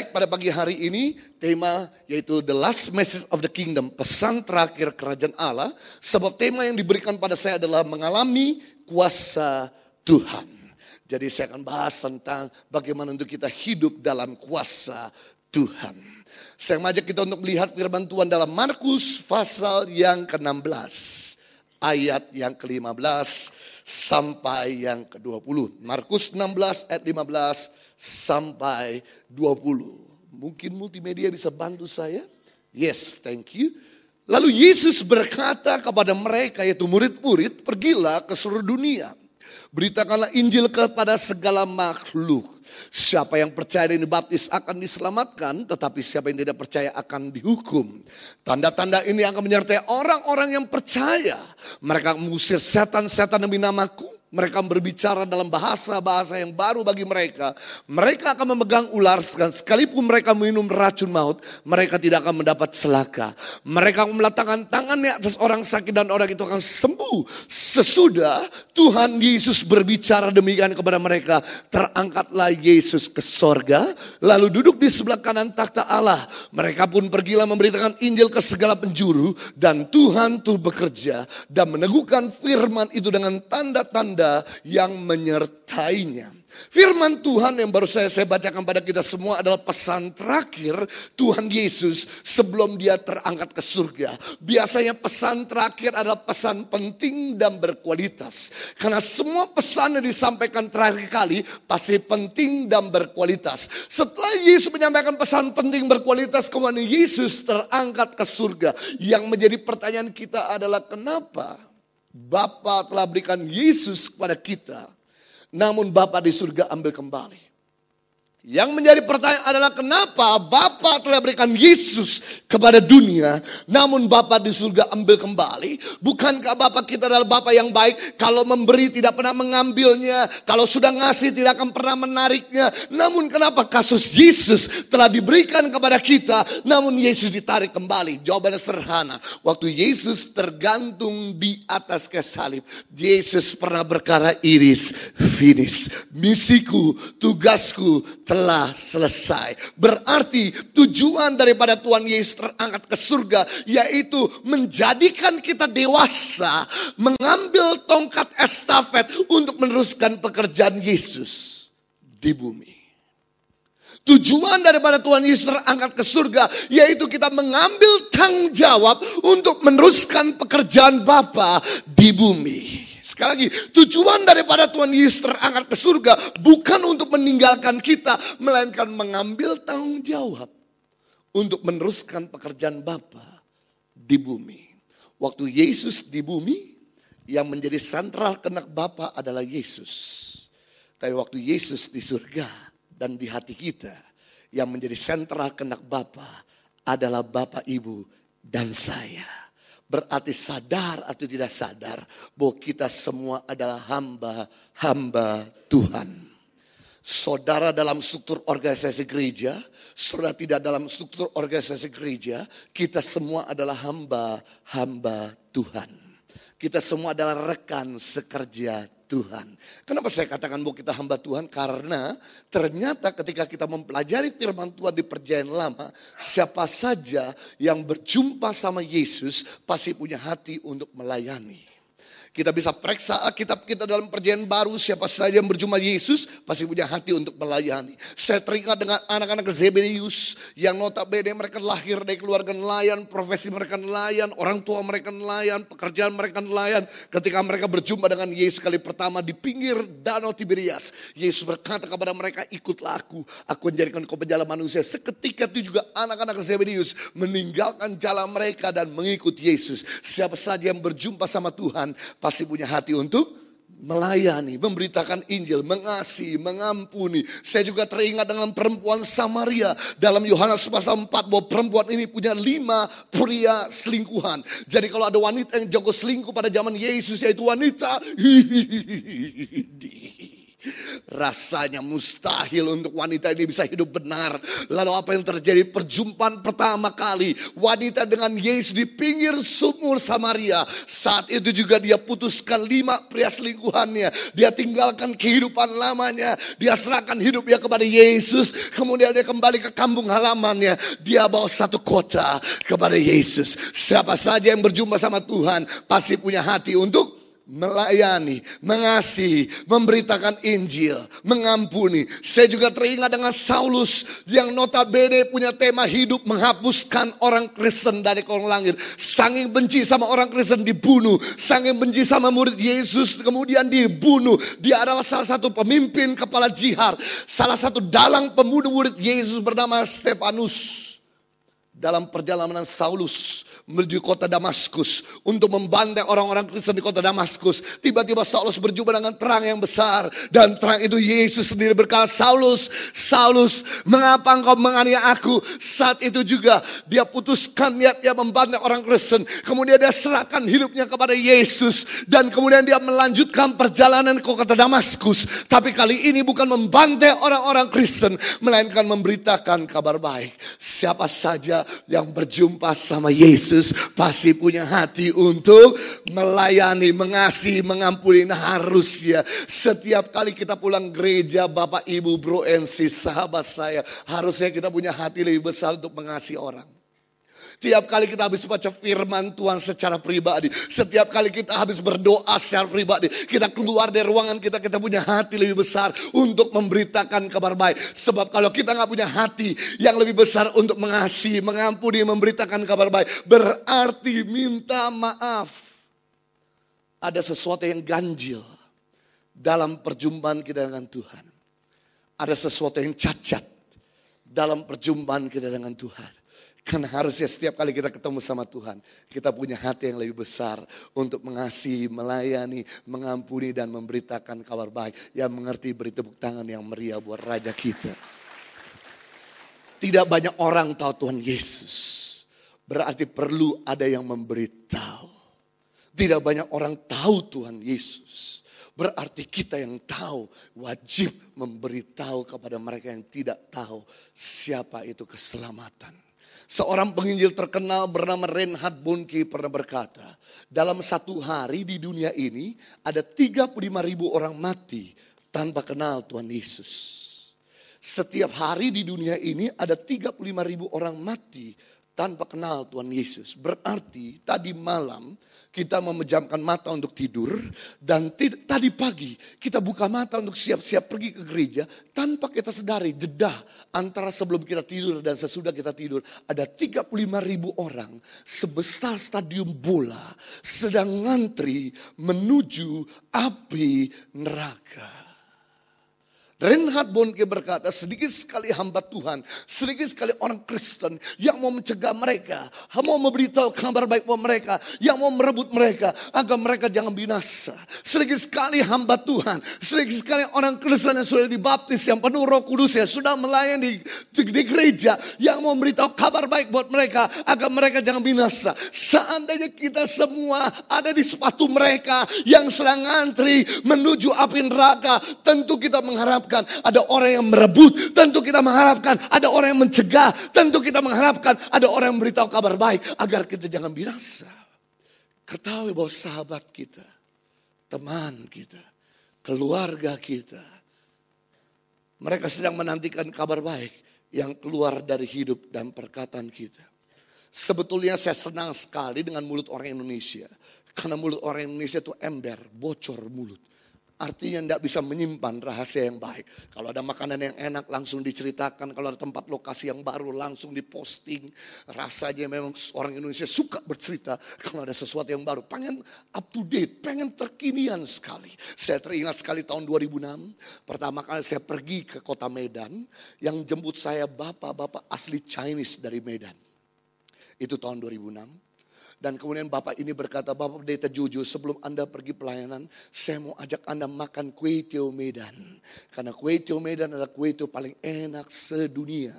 Baik pada pagi hari ini tema yaitu The Last Message of the Kingdom, pesan terakhir kerajaan Allah. Sebab tema yang diberikan pada saya adalah mengalami kuasa Tuhan. Jadi saya akan bahas tentang bagaimana untuk kita hidup dalam kuasa Tuhan. Saya mengajak kita untuk melihat firman Tuhan dalam Markus pasal yang ke-16. Ayat yang ke-15 sampai yang ke-20. Markus 16 ayat 15 sampai 20. Mungkin multimedia bisa bantu saya? Yes, thank you. Lalu Yesus berkata kepada mereka yaitu murid-murid, pergilah ke seluruh dunia. Beritakanlah Injil kepada segala makhluk. Siapa yang percaya dan dibaptis akan diselamatkan, tetapi siapa yang tidak percaya akan dihukum. Tanda-tanda ini akan menyertai orang-orang yang percaya. Mereka mengusir setan-setan demi namaku mereka berbicara dalam bahasa-bahasa yang baru bagi mereka. Mereka akan memegang ular sekalipun mereka minum racun maut, mereka tidak akan mendapat celaka. Mereka meletakkan tangannya atas orang sakit dan orang itu akan sembuh. Sesudah Tuhan Yesus berbicara demikian kepada mereka, terangkatlah Yesus ke sorga, lalu duduk di sebelah kanan takhta Allah. Mereka pun pergilah memberitakan Injil ke segala penjuru dan Tuhan tuh bekerja dan meneguhkan firman itu dengan tanda-tanda tanda yang menyertainya. Firman Tuhan yang baru saya, saya bacakan pada kita semua adalah pesan terakhir Tuhan Yesus sebelum dia terangkat ke surga. Biasanya pesan terakhir adalah pesan penting dan berkualitas. Karena semua pesan yang disampaikan terakhir kali pasti penting dan berkualitas. Setelah Yesus menyampaikan pesan penting berkualitas, kemudian Yesus terangkat ke surga. Yang menjadi pertanyaan kita adalah kenapa? Bapa telah berikan Yesus kepada kita, namun Bapa di surga ambil kembali. Yang menjadi pertanyaan adalah kenapa Bapa telah berikan Yesus kepada dunia, namun Bapa di surga ambil kembali. Bukankah Bapa kita adalah Bapa yang baik, kalau memberi tidak pernah mengambilnya, kalau sudah ngasih tidak akan pernah menariknya. Namun kenapa kasus Yesus telah diberikan kepada kita, namun Yesus ditarik kembali? Jawabannya sederhana. Waktu Yesus tergantung di atas kesalib, Yesus pernah berkata iris, finish. Misiku, tugasku, telah selesai. Berarti tujuan daripada Tuhan Yesus terangkat ke surga yaitu menjadikan kita dewasa, mengambil tongkat estafet untuk meneruskan pekerjaan Yesus di bumi. Tujuan daripada Tuhan Yesus terangkat ke surga yaitu kita mengambil tanggung jawab untuk meneruskan pekerjaan Bapa di bumi. Sekali lagi, tujuan daripada Tuhan Yesus terangkat ke surga bukan untuk meninggalkan kita, melainkan mengambil tanggung jawab untuk meneruskan pekerjaan Bapa di bumi. Waktu Yesus di bumi, yang menjadi sentral kenak Bapa adalah Yesus. Tapi waktu Yesus di surga dan di hati kita, yang menjadi sentral kenak Bapa adalah Bapak, Ibu, dan saya. Berarti sadar atau tidak sadar bahwa kita semua adalah hamba-hamba Tuhan. Saudara dalam struktur organisasi gereja, saudara tidak dalam struktur organisasi gereja, kita semua adalah hamba-hamba Tuhan. Kita semua adalah rekan sekerja Tuhan. Kenapa saya katakan bahwa kita hamba Tuhan? Karena ternyata ketika kita mempelajari firman Tuhan di perjanjian lama, siapa saja yang berjumpa sama Yesus pasti punya hati untuk melayani. Kita bisa periksa Alkitab kita dalam perjanjian baru. Siapa saja yang berjumpa Yesus pasti punya hati untuk melayani. Saya teringat dengan anak-anak Zebedius yang notabene mereka lahir dari keluarga nelayan, profesi mereka nelayan, orang tua mereka nelayan, pekerjaan mereka nelayan. Ketika mereka berjumpa dengan Yesus kali pertama di pinggir danau Tiberias. Yesus berkata kepada mereka, ikutlah aku. Aku menjadikan kau penjala manusia. Seketika itu juga anak-anak Zebedius meninggalkan jalan mereka dan mengikut Yesus. Siapa saja yang berjumpa sama Tuhan pasti punya hati untuk melayani, memberitakan Injil, mengasihi, mengampuni. Saya juga teringat dengan perempuan Samaria dalam Yohanes pasal 4 bahwa perempuan ini punya lima pria selingkuhan. Jadi kalau ada wanita yang jago selingkuh pada zaman Yesus yaitu wanita Rasanya mustahil untuk wanita ini bisa hidup benar. Lalu apa yang terjadi? Perjumpaan pertama kali wanita dengan Yesus di pinggir sumur Samaria. Saat itu juga dia putuskan lima pria selingkuhannya. Dia tinggalkan kehidupan lamanya. Dia serahkan hidupnya kepada Yesus. Kemudian dia kembali ke kampung halamannya. Dia bawa satu kota kepada Yesus. Siapa saja yang berjumpa sama Tuhan pasti punya hati untuk melayani, mengasihi, memberitakan Injil, mengampuni. Saya juga teringat dengan Saulus yang notabene punya tema hidup menghapuskan orang Kristen dari kolong langit. Sanging benci sama orang Kristen dibunuh, sanging benci sama murid Yesus kemudian dibunuh. Dia adalah salah satu pemimpin kepala jihad, salah satu dalang pembunuh murid Yesus bernama Stefanus. Dalam perjalanan Saulus menuju kota Damaskus untuk membantai orang-orang Kristen di kota Damaskus. Tiba-tiba Saulus berjumpa dengan terang yang besar dan terang itu Yesus sendiri berkata, "Saulus, Saulus, mengapa engkau menganiaya aku?" Saat itu juga dia putuskan niatnya membantai orang Kristen. Kemudian dia serahkan hidupnya kepada Yesus dan kemudian dia melanjutkan perjalanan ke kota Damaskus. Tapi kali ini bukan membantai orang-orang Kristen, melainkan memberitakan kabar baik. Siapa saja yang berjumpa sama Yesus Yesus pasti punya hati untuk melayani, mengasihi, mengampuni. Nah harusnya setiap kali kita pulang gereja, Bapak, Ibu, Bro, and sahabat saya. Harusnya kita punya hati lebih besar untuk mengasihi orang. Tiap kali kita habis baca firman Tuhan secara pribadi. Setiap kali kita habis berdoa secara pribadi. Kita keluar dari ruangan kita, kita punya hati lebih besar untuk memberitakan kabar baik. Sebab kalau kita nggak punya hati yang lebih besar untuk mengasihi, mengampuni, memberitakan kabar baik. Berarti minta maaf. Ada sesuatu yang ganjil dalam perjumpaan kita dengan Tuhan. Ada sesuatu yang cacat dalam perjumpaan kita dengan Tuhan. Karena harusnya setiap kali kita ketemu sama Tuhan, kita punya hati yang lebih besar untuk mengasihi, melayani, mengampuni dan memberitakan kabar baik. Yang mengerti beri tepuk tangan yang meriah buat Raja kita. Tidak banyak orang tahu Tuhan Yesus. Berarti perlu ada yang memberitahu. Tidak banyak orang tahu Tuhan Yesus. Berarti kita yang tahu wajib memberitahu kepada mereka yang tidak tahu siapa itu keselamatan. Seorang penginjil terkenal bernama Reinhard Bonnke pernah berkata, dalam satu hari di dunia ini ada 35 ribu orang mati tanpa kenal Tuhan Yesus. Setiap hari di dunia ini ada 35 ribu orang mati tanpa kenal Tuhan Yesus. Berarti tadi malam kita memejamkan mata untuk tidur dan tadi pagi kita buka mata untuk siap-siap pergi ke gereja tanpa kita sedari jeda antara sebelum kita tidur dan sesudah kita tidur ada 35 ribu orang sebesar stadium bola sedang ngantri menuju api neraka. Reinhard Bonke berkata, sedikit sekali hamba Tuhan, sedikit sekali orang Kristen yang mau mencegah mereka, mau memberitahu kabar baik buat mereka, yang mau merebut mereka agar mereka jangan binasa. Sedikit sekali hamba Tuhan, sedikit sekali orang Kristen yang sudah dibaptis, yang penuh roh kudus ya, sudah melayani di, di, di gereja, yang mau memberitahu kabar baik buat mereka agar mereka jangan binasa. Seandainya kita semua ada di sepatu mereka yang sedang antri menuju api neraka, tentu kita mengharapkan mengharapkan ada orang yang merebut. Tentu kita mengharapkan ada orang yang mencegah. Tentu kita mengharapkan ada orang yang memberitahu kabar baik agar kita jangan binasa. Ketahui bahwa sahabat kita, teman kita, keluarga kita, mereka sedang menantikan kabar baik yang keluar dari hidup dan perkataan kita. Sebetulnya saya senang sekali dengan mulut orang Indonesia. Karena mulut orang Indonesia itu ember, bocor mulut. Artinya tidak bisa menyimpan rahasia yang baik. Kalau ada makanan yang enak langsung diceritakan. Kalau ada tempat lokasi yang baru langsung diposting. Rasanya memang orang Indonesia suka bercerita. Kalau ada sesuatu yang baru. Pengen up to date. Pengen terkinian sekali. Saya teringat sekali tahun 2006. Pertama kali saya pergi ke kota Medan. Yang jemput saya bapak-bapak asli Chinese dari Medan. Itu tahun 2006. Dan kemudian Bapak ini berkata, Bapak Pendeta jujur sebelum Anda pergi pelayanan, saya mau ajak Anda makan kue tio Medan. Karena kue tio Medan adalah kue tio paling enak sedunia.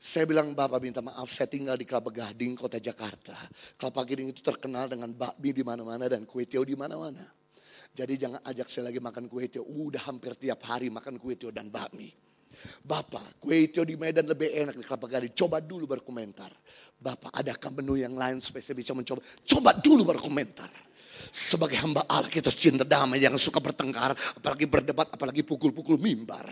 Saya bilang Bapak minta maaf saya tinggal di Kelapa Gading kota Jakarta. Kelapa Gading itu terkenal dengan bakmi di mana-mana dan kue tio di mana-mana. Jadi jangan ajak saya lagi makan kue tio. Udah hampir tiap hari makan kue tio dan bakmi. Bapak, kue tio di Medan lebih enak di Kelapa Gading. Coba dulu berkomentar. Bapak, adakah menu yang lain supaya saya bisa mencoba? Coba dulu berkomentar. Sebagai hamba Allah kita cinta damai yang suka bertengkar, apalagi berdebat, apalagi pukul-pukul mimbar.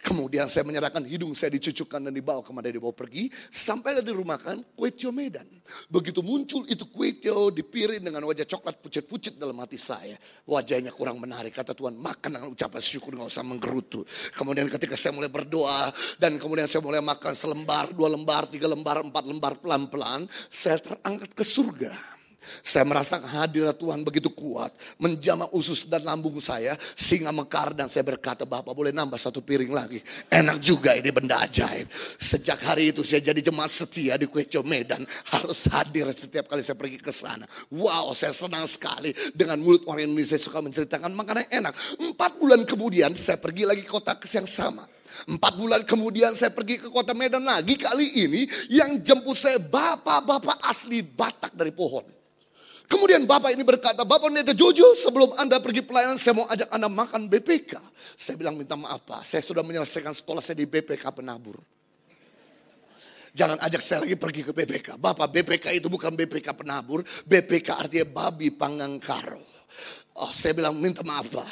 Kemudian saya menyerahkan hidung saya dicucukkan dan dibawa ke mana dibawa pergi. Sampailah di rumah kan kue tio Medan. Begitu muncul itu kue tio dipiring dengan wajah coklat pucet-pucet dalam hati saya. Wajahnya kurang menarik. Kata Tuhan makan dengan ucapan syukur nggak usah menggerutu. Kemudian ketika saya mulai berdoa dan kemudian saya mulai makan selembar, dua lembar, tiga lembar, empat lembar pelan-pelan. Saya terangkat ke surga. Saya merasa hadirat Tuhan begitu kuat. Menjamah usus dan lambung saya. Sehingga mekar dan saya berkata Bapak boleh nambah satu piring lagi. Enak juga ini benda ajaib. Sejak hari itu saya jadi jemaat setia di Kue Medan. Harus hadir setiap kali saya pergi ke sana. Wow saya senang sekali. Dengan mulut orang Indonesia suka menceritakan makanan enak. Empat bulan kemudian saya pergi lagi kota yang sama. Empat bulan kemudian saya pergi ke kota Medan lagi. Kali ini yang jemput saya bapak-bapak asli Batak dari pohon. Kemudian bapak ini berkata, Bapak Pendeta Jojo sebelum Anda pergi pelayanan saya mau ajak Anda makan BPK. Saya bilang minta maaf Pak, saya sudah menyelesaikan sekolah saya di BPK Penabur. Jangan ajak saya lagi pergi ke BPK. Bapak BPK itu bukan BPK Penabur, BPK artinya babi panggang karo. Oh, saya bilang minta maaf pak.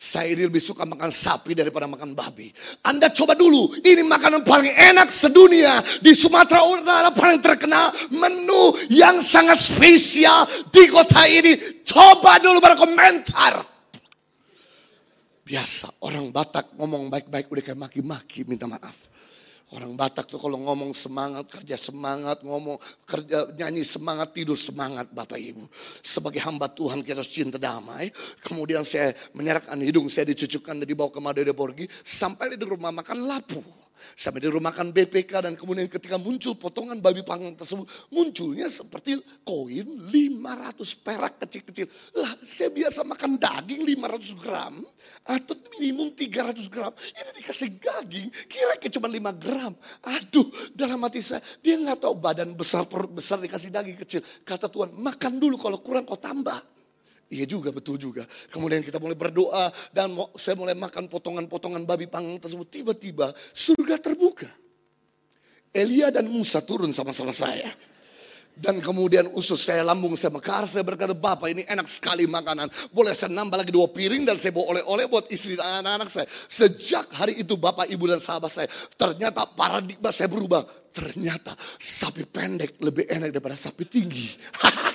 Saya ini lebih suka makan sapi daripada makan babi. Anda coba dulu. Ini makanan paling enak sedunia. Di Sumatera Utara paling terkenal. Menu yang sangat spesial di kota ini. Coba dulu berkomentar. Biasa orang Batak ngomong baik-baik udah kayak maki-maki minta maaf. Orang Batak tuh kalau ngomong semangat, kerja semangat, ngomong kerja nyanyi semangat, tidur semangat Bapak Ibu. Sebagai hamba Tuhan kita harus cinta damai. Kemudian saya menyerahkan hidung saya dicucukkan dan dibawa ke Madede Borgi. Sampai di rumah makan lapu. Sampai di rumah makan BPK dan kemudian ketika muncul potongan babi panggang tersebut. Munculnya seperti koin 500 perak kecil-kecil. Lah saya biasa makan daging 500 gram. Atau minimum 300 gram. Ini dikasih daging kira-kira cuma 5 gram. Aduh dalam hati saya. Dia nggak tahu badan besar perut besar dikasih daging kecil. Kata Tuhan makan dulu kalau kurang kau tambah. Iya juga, betul juga. Kemudian kita mulai berdoa dan saya mulai makan potongan-potongan babi panggang tersebut. Tiba-tiba surga terbuka. Elia dan Musa turun sama-sama saya. Dan kemudian usus saya lambung saya mekar. Saya berkata, Bapak ini enak sekali makanan. Boleh saya nambah lagi dua piring dan saya bawa oleh-oleh buat istri dan anak-anak saya. Sejak hari itu Bapak, Ibu dan sahabat saya. Ternyata paradigma saya berubah. Ternyata sapi pendek lebih enak daripada sapi tinggi.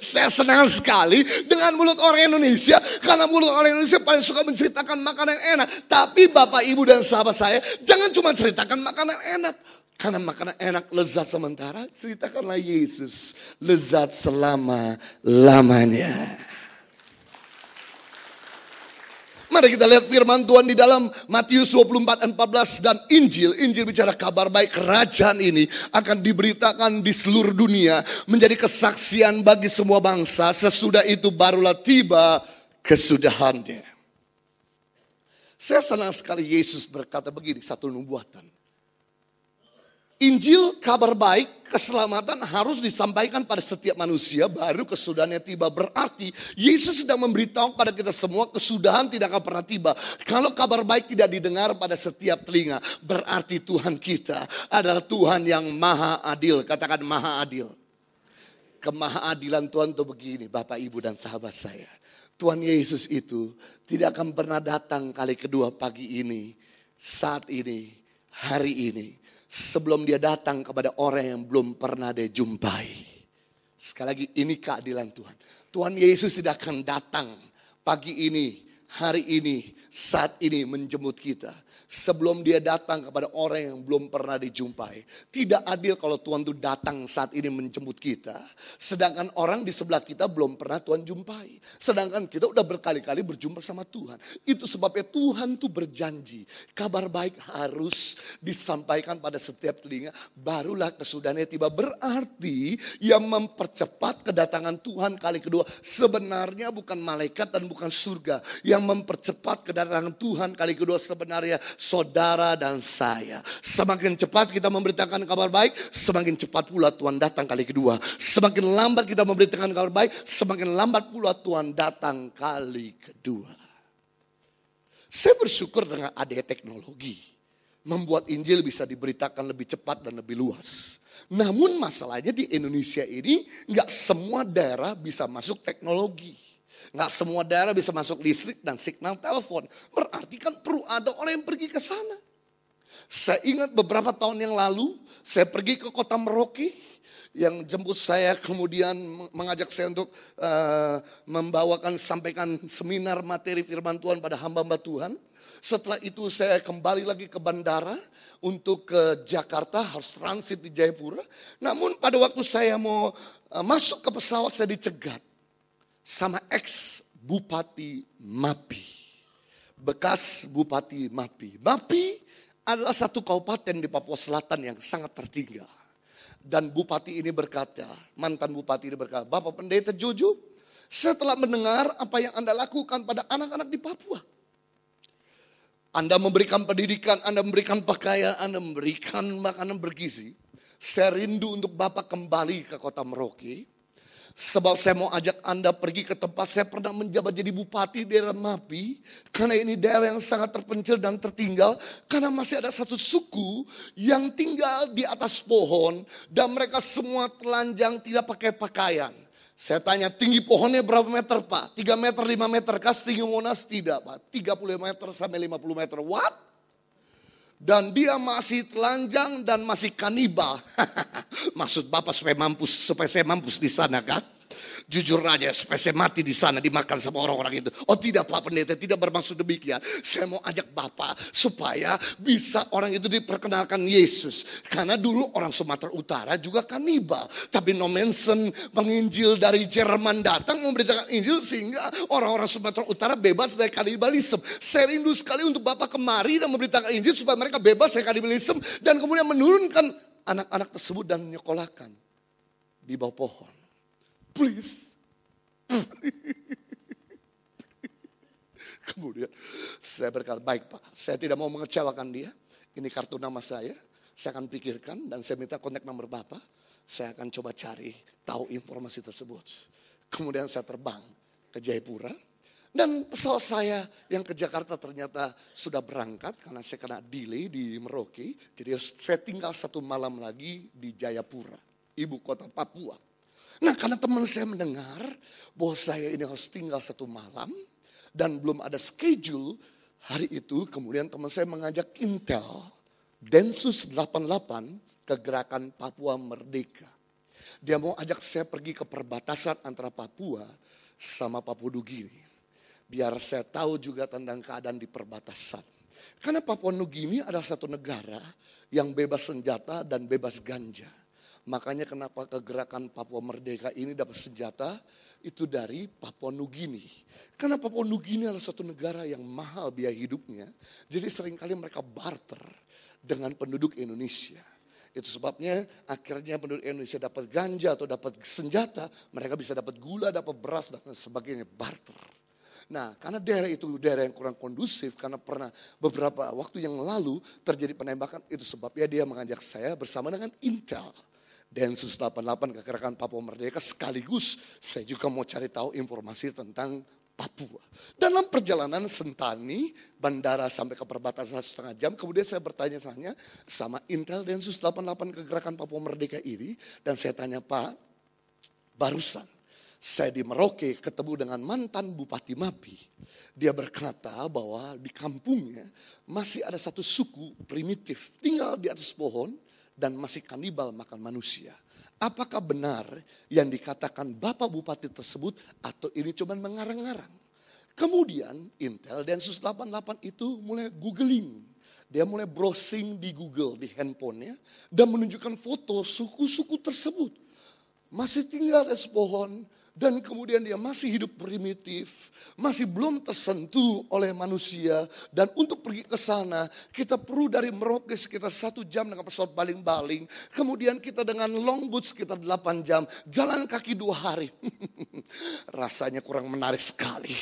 Saya senang sekali dengan mulut orang Indonesia. Karena mulut orang Indonesia paling suka menceritakan makanan enak. Tapi Bapak, Ibu, dan sahabat saya, jangan cuma ceritakan makanan enak. Karena makanan enak lezat sementara, ceritakanlah Yesus. Lezat selama-lamanya. Mari kita lihat firman Tuhan di dalam Matius 24 dan 14 dan Injil. Injil bicara kabar baik kerajaan ini akan diberitakan di seluruh dunia menjadi kesaksian bagi semua bangsa. Sesudah itu barulah tiba kesudahannya. Saya senang sekali Yesus berkata begini, satu nubuatan. Injil kabar baik, keselamatan harus disampaikan pada setiap manusia baru kesudahannya tiba. Berarti Yesus sedang memberitahu pada kita semua kesudahan tidak akan pernah tiba. Kalau kabar baik tidak didengar pada setiap telinga, berarti Tuhan kita adalah Tuhan yang maha adil. Katakan maha adil. Kemahaadilan Tuhan itu begini, Bapak, Ibu, dan sahabat saya. Tuhan Yesus itu tidak akan pernah datang kali kedua pagi ini, saat ini, hari ini sebelum dia datang kepada orang yang belum pernah dia jumpai. Sekali lagi ini keadilan Tuhan. Tuhan Yesus tidak akan datang pagi ini, hari ini, saat ini menjemput kita sebelum dia datang kepada orang yang belum pernah dijumpai. Tidak adil kalau Tuhan itu datang saat ini menjemput kita. Sedangkan orang di sebelah kita belum pernah Tuhan jumpai. Sedangkan kita udah berkali-kali berjumpa sama Tuhan. Itu sebabnya Tuhan tuh berjanji. Kabar baik harus disampaikan pada setiap telinga. Barulah kesudahannya tiba. Berarti yang mempercepat kedatangan Tuhan kali kedua. Sebenarnya bukan malaikat dan bukan surga. Yang mempercepat kedatangan Tuhan kali kedua sebenarnya saudara dan saya. Semakin cepat kita memberitakan kabar baik, semakin cepat pula Tuhan datang kali kedua. Semakin lambat kita memberitakan kabar baik, semakin lambat pula Tuhan datang kali kedua. Saya bersyukur dengan adanya teknologi. Membuat Injil bisa diberitakan lebih cepat dan lebih luas. Namun masalahnya di Indonesia ini nggak semua daerah bisa masuk teknologi. Nggak semua daerah bisa masuk listrik dan signal telepon. Berarti kan perlu ada orang yang pergi ke sana. Saya ingat beberapa tahun yang lalu, saya pergi ke kota Merauke, yang jemput saya kemudian mengajak saya untuk uh, membawakan sampaikan seminar materi firman Tuhan pada hamba-hamba Tuhan. Setelah itu saya kembali lagi ke bandara untuk ke Jakarta, harus transit di Jayapura. Namun pada waktu saya mau uh, masuk ke pesawat saya dicegat sama ex Bupati Mapi. Bekas Bupati Mapi. Mapi adalah satu kabupaten di Papua Selatan yang sangat tertinggal. Dan bupati ini berkata, mantan bupati ini berkata, Bapak Pendeta Jojo, setelah mendengar apa yang Anda lakukan pada anak-anak di Papua, anda memberikan pendidikan, Anda memberikan pakaian, Anda memberikan makanan bergizi. Saya rindu untuk Bapak kembali ke kota Merauke. Sebab saya mau ajak Anda pergi ke tempat saya pernah menjabat jadi bupati di daerah Mapi. Karena ini daerah yang sangat terpencil dan tertinggal. Karena masih ada satu suku yang tinggal di atas pohon. Dan mereka semua telanjang tidak pakai pakaian. Saya tanya tinggi pohonnya berapa meter pak? 3 meter, 5 meter. Kas tinggi Monas tidak pak. 30 meter sampai 50 meter. What? Dan dia masih telanjang dan masih kanibal. Maksud Bapak supaya mampus, supaya saya mampus di sana kan? Jujur aja, supaya saya mati di sana dimakan sama orang-orang itu. Oh tidak Pak Pendeta, tidak bermaksud demikian. Saya mau ajak Bapak supaya bisa orang itu diperkenalkan Yesus. Karena dulu orang Sumatera Utara juga kanibal. Tapi no mention menginjil dari Jerman datang memberitakan Injil sehingga orang-orang Sumatera Utara bebas dari kanibalisme. Saya rindu sekali untuk Bapak kemari dan memberitakan Injil supaya mereka bebas dari kanibalisme. Dan kemudian menurunkan anak-anak tersebut dan menyekolahkan di bawah pohon. Please. Kemudian saya berkata, baik Pak, saya tidak mau mengecewakan dia. Ini kartu nama saya, saya akan pikirkan dan saya minta kontak nomor Bapak. Saya akan coba cari tahu informasi tersebut. Kemudian saya terbang ke Jayapura. Dan pesawat saya yang ke Jakarta ternyata sudah berangkat karena saya kena delay di Merauke. Jadi saya tinggal satu malam lagi di Jayapura, ibu kota Papua. Nah karena teman saya mendengar bahwa saya ini harus tinggal satu malam dan belum ada schedule hari itu kemudian teman saya mengajak Intel Densus 88 ke gerakan Papua Merdeka. Dia mau ajak saya pergi ke perbatasan antara Papua sama Papua Nugini. Biar saya tahu juga tentang keadaan di perbatasan. Karena Papua Nugini adalah satu negara yang bebas senjata dan bebas ganja. Makanya kenapa kegerakan Papua Merdeka ini dapat senjata itu dari Papua Nugini. Karena Papua Nugini adalah satu negara yang mahal biaya hidupnya. Jadi sering kali mereka barter dengan penduduk Indonesia. Itu sebabnya akhirnya penduduk Indonesia dapat ganja atau dapat senjata. Mereka bisa dapat gula, dapat beras dan sebagainya. Barter. Nah, karena daerah itu daerah yang kurang kondusif, karena pernah beberapa waktu yang lalu terjadi penembakan, itu sebabnya dia mengajak saya bersama dengan Intel Densus 88 Kekerakan Papua Merdeka sekaligus saya juga mau cari tahu informasi tentang Papua. Dalam perjalanan Sentani, bandara sampai ke perbatasan satu setengah jam, kemudian saya bertanya-tanya sama Intel Densus 88 Kegerakan Papua Merdeka ini, dan saya tanya Pak, barusan saya di Merauke ketemu dengan mantan Bupati Mapi. Dia berkata bahwa di kampungnya masih ada satu suku primitif, tinggal di atas pohon, dan masih kanibal makan manusia. Apakah benar yang dikatakan Bapak Bupati tersebut atau ini cuma mengarang-arang? Kemudian Intel Densus 88 itu mulai googling. Dia mulai browsing di Google, di handphonenya. Dan menunjukkan foto suku-suku tersebut. Masih tinggal di pohon, dan kemudian dia masih hidup primitif, masih belum tersentuh oleh manusia. Dan untuk pergi ke sana, kita perlu dari Merauke sekitar satu jam dengan pesawat baling-baling. Kemudian kita dengan longboat sekitar delapan jam, jalan kaki dua hari. Rasanya kurang menarik sekali.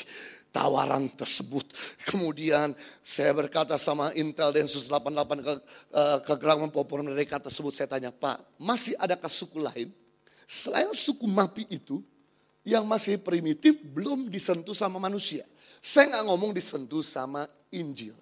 tawaran tersebut. Kemudian saya berkata sama Intel Densus 88 ke, uh, ke gerangan populer mereka tersebut. Saya tanya, Pak masih adakah suku lain? Selain suku Mapi itu yang masih primitif belum disentuh sama manusia. Saya nggak ngomong disentuh sama Injil.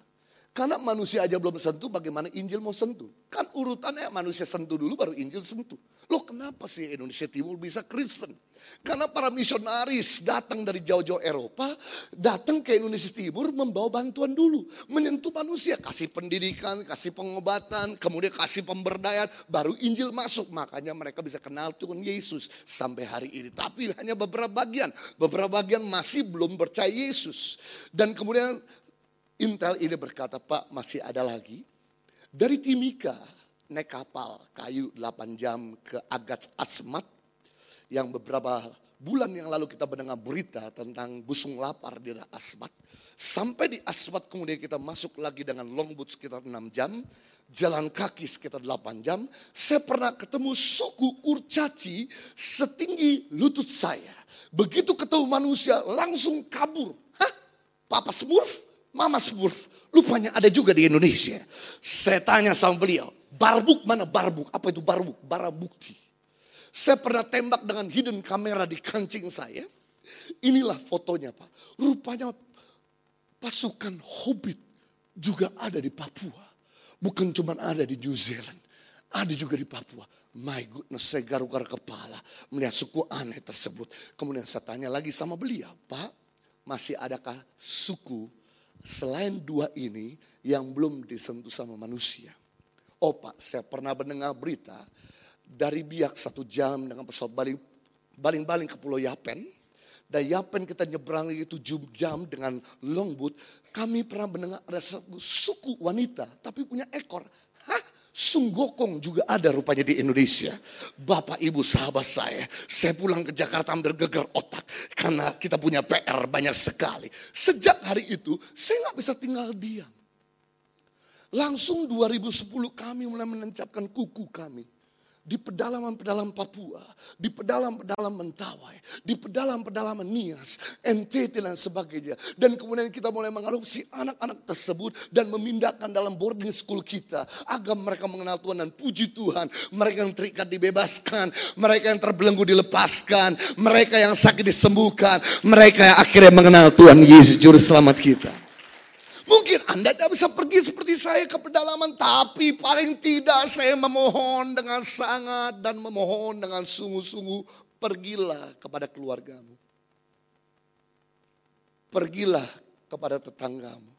Karena manusia aja belum sentuh, bagaimana Injil mau sentuh? Kan urutannya manusia sentuh dulu, baru Injil sentuh. Loh kenapa sih Indonesia Timur bisa Kristen? Karena para misionaris datang dari jauh-jauh Eropa, datang ke Indonesia Timur membawa bantuan dulu. Menyentuh manusia, kasih pendidikan, kasih pengobatan, kemudian kasih pemberdayaan, baru Injil masuk. Makanya mereka bisa kenal Tuhan Yesus sampai hari ini. Tapi hanya beberapa bagian, beberapa bagian masih belum percaya Yesus. Dan kemudian Intel ini berkata, Pak masih ada lagi. Dari Timika naik kapal kayu 8 jam ke Agats Asmat. Yang beberapa bulan yang lalu kita mendengar berita tentang busung lapar di Asmat. Sampai di Asmat kemudian kita masuk lagi dengan longboat sekitar 6 jam. Jalan kaki sekitar 8 jam. Saya pernah ketemu suku kurcaci setinggi lutut saya. Begitu ketemu manusia langsung kabur. Hah? Papa Smurf? Mama Smurf, lupanya ada juga di Indonesia. Saya tanya sama beliau, barbuk mana barbuk? Apa itu barbuk? Barang bukti. Saya pernah tembak dengan hidden kamera di kancing saya. Inilah fotonya Pak. Rupanya pasukan Hobbit juga ada di Papua. Bukan cuma ada di New Zealand. Ada juga di Papua. My goodness, saya garuk-garuk kepala melihat suku aneh tersebut. Kemudian saya tanya lagi sama beliau, Pak, masih adakah suku selain dua ini yang belum disentuh sama manusia. Oh Pak, saya pernah mendengar berita dari biak satu jam dengan pesawat baling baling-baling ke Pulau Yapen. Dan Yapen kita nyebrang lagi tujuh jam dengan longboat. Kami pernah mendengar ada suku wanita tapi punya ekor. Hah? Sunggokong juga ada rupanya di Indonesia. Bapak ibu sahabat saya, saya pulang ke Jakarta ambil geger otak. Karena kita punya PR banyak sekali. Sejak hari itu saya nggak bisa tinggal diam. Langsung 2010 kami mulai menancapkan kuku kami di pedalaman-pedalaman Papua, di pedalaman-pedalaman Mentawai, di pedalaman-pedalaman Nias, NTT dan sebagainya. Dan kemudian kita mulai mengadopsi anak-anak tersebut dan memindahkan dalam boarding school kita agar mereka mengenal Tuhan dan puji Tuhan. Mereka yang terikat dibebaskan, mereka yang terbelenggu dilepaskan, mereka yang sakit disembuhkan, mereka yang akhirnya mengenal Tuhan Yesus Juru Selamat kita. Mungkin Anda tidak bisa pergi seperti saya ke pedalaman, tapi paling tidak saya memohon dengan sangat dan memohon dengan sungguh-sungguh, pergilah kepada keluargamu. Pergilah kepada tetanggamu.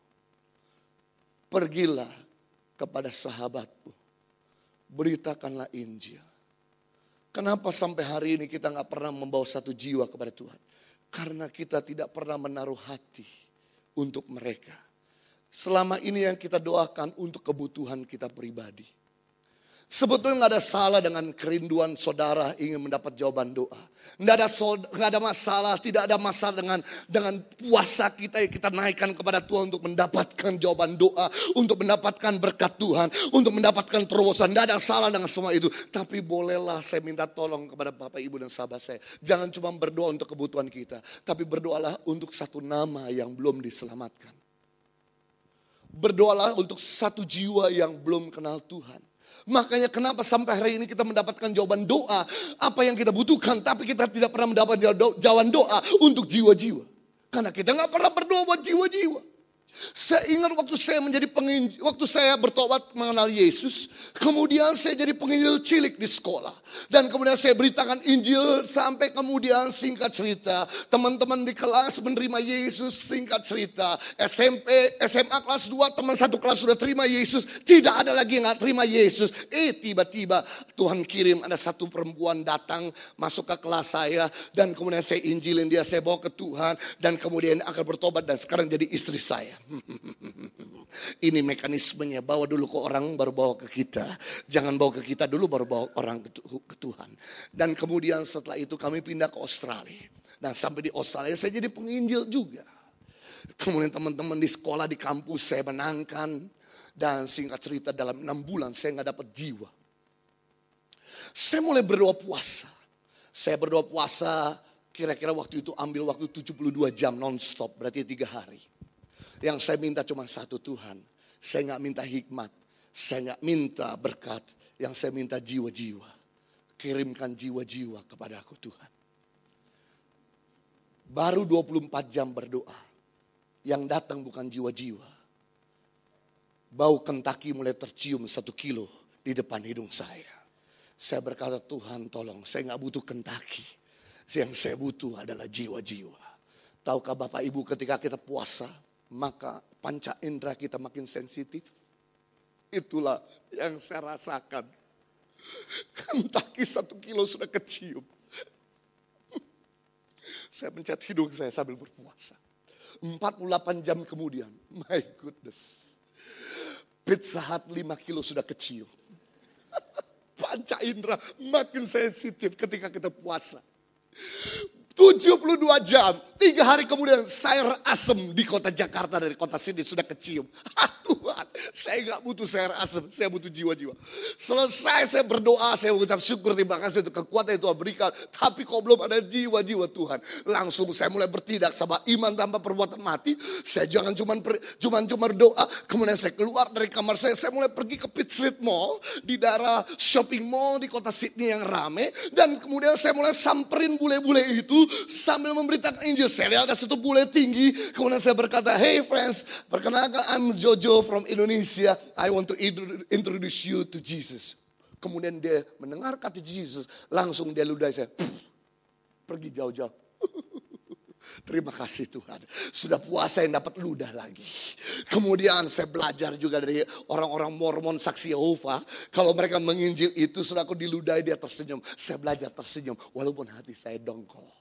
Pergilah kepada sahabatmu. Beritakanlah Injil. Kenapa sampai hari ini kita nggak pernah membawa satu jiwa kepada Tuhan? Karena kita tidak pernah menaruh hati untuk mereka selama ini yang kita doakan untuk kebutuhan kita pribadi. Sebetulnya nggak ada salah dengan kerinduan saudara ingin mendapat jawaban doa. Nggak ada nggak ada masalah, tidak ada masalah dengan dengan puasa kita yang kita naikkan kepada Tuhan untuk mendapatkan jawaban doa, untuk mendapatkan berkat Tuhan, untuk mendapatkan terobosan. Nggak ada salah dengan semua itu. Tapi bolehlah saya minta tolong kepada Bapak Ibu dan sahabat saya. Jangan cuma berdoa untuk kebutuhan kita, tapi berdoalah untuk satu nama yang belum diselamatkan. Berdoalah untuk satu jiwa yang belum kenal Tuhan. Makanya kenapa sampai hari ini kita mendapatkan jawaban doa apa yang kita butuhkan, tapi kita tidak pernah mendapatkan jawaban doa untuk jiwa-jiwa. Karena kita nggak pernah berdoa buat jiwa-jiwa. Saya ingat waktu saya menjadi penginjil, waktu saya bertobat mengenal Yesus, kemudian saya jadi penginjil cilik di sekolah. Dan kemudian saya beritakan Injil sampai kemudian singkat cerita, teman-teman di kelas menerima Yesus singkat cerita. SMP, SMA kelas 2, teman satu kelas sudah terima Yesus, tidak ada lagi yang gak terima Yesus. Eh tiba-tiba Tuhan kirim ada satu perempuan datang masuk ke kelas saya dan kemudian saya injilin dia, saya bawa ke Tuhan dan kemudian akan bertobat dan sekarang jadi istri saya. Ini mekanismenya, bawa dulu ke orang baru bawa ke kita. Jangan bawa ke kita dulu baru bawa orang ke Tuhan. Dan kemudian setelah itu kami pindah ke Australia. Nah sampai di Australia saya jadi penginjil juga. Kemudian teman-teman di sekolah di kampus saya menangkan. Dan singkat cerita dalam enam bulan saya nggak dapat jiwa. Saya mulai berdoa puasa. Saya berdoa puasa Kira-kira waktu itu ambil waktu 72 jam non-stop, berarti tiga hari. Yang saya minta cuma satu Tuhan. Saya nggak minta hikmat, saya nggak minta berkat. Yang saya minta jiwa-jiwa. Kirimkan jiwa-jiwa kepada aku Tuhan. Baru 24 jam berdoa. Yang datang bukan jiwa-jiwa. Bau kentaki mulai tercium satu kilo di depan hidung saya. Saya berkata Tuhan tolong saya nggak butuh kentaki. Yang saya butuh adalah jiwa-jiwa. Tahukah Bapak Ibu ketika kita puasa maka panca indera kita makin sensitif. Itulah yang saya rasakan. Kentaki satu kilo sudah kecium. Saya pencet hidung saya sambil berpuasa. 48 jam kemudian, my goodness. Pizza Hut 5 kilo sudah kecil. Panca indera makin sensitif ketika kita puasa. 72 jam, tiga hari kemudian sayur asem di kota Jakarta dari kota sini sudah kecium. Tuhan, saya nggak butuh sayur asem, saya butuh jiwa-jiwa. Selesai saya berdoa, saya mengucap syukur terima kasih untuk kekuatan yang Tuhan berikan. Tapi kok belum ada jiwa-jiwa Tuhan. Langsung saya mulai bertindak sama iman tanpa perbuatan mati. Saya jangan cuma cuman cuma doa, kemudian saya keluar dari kamar saya, saya mulai pergi ke Pit Street Mall di daerah shopping mall di kota Sydney yang rame dan kemudian saya mulai samperin bule-bule itu sambil memberitakan Injil. Saya lihat ada satu bule tinggi. Kemudian saya berkata, hey friends, perkenalkan I'm Jojo from Indonesia. I want to introduce you to Jesus. Kemudian dia mendengar kata Jesus, langsung dia ludah saya. Pergi jauh-jauh. Terima kasih Tuhan. Sudah puasa yang dapat ludah lagi. Kemudian saya belajar juga dari orang-orang Mormon saksi Yehova. Kalau mereka menginjil itu sudah aku diludahi dia tersenyum. Saya belajar tersenyum walaupun hati saya dongkol.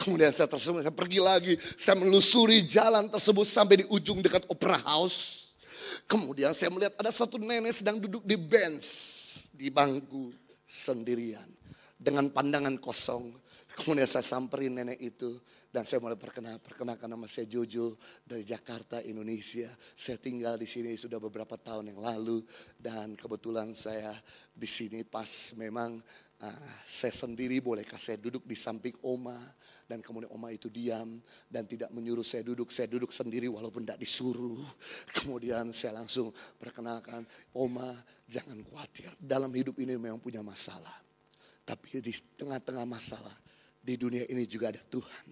Kemudian saya tersebut, saya pergi lagi, saya melusuri jalan tersebut sampai di ujung dekat Opera House. Kemudian saya melihat ada satu nenek sedang duduk di bench, di bangku sendirian. Dengan pandangan kosong. Kemudian saya samperin nenek itu dan saya mulai perkenal, perkenalkan nama saya Jojo dari Jakarta, Indonesia. Saya tinggal di sini sudah beberapa tahun yang lalu dan kebetulan saya di sini pas memang Uh, saya sendiri bolehkah saya duduk di samping Oma dan kemudian Oma itu diam dan tidak menyuruh saya duduk. Saya duduk sendiri walaupun tidak disuruh. Kemudian saya langsung perkenalkan Oma jangan khawatir. Dalam hidup ini memang punya masalah. Tapi di tengah-tengah masalah di dunia ini juga ada Tuhan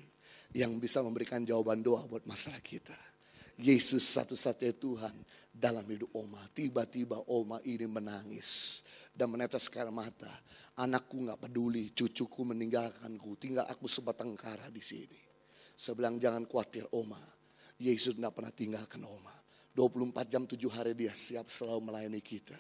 yang bisa memberikan jawaban doa buat masalah kita. Yesus satu-satunya Tuhan dalam hidup Oma. Tiba-tiba Oma ini menangis dan menetes air mata. Anakku nggak peduli, cucuku meninggalkanku, tinggal aku sebatang kara di sini. Saya jangan khawatir Oma, Yesus tidak pernah tinggalkan Oma. 24 jam 7 hari dia siap selalu melayani kita.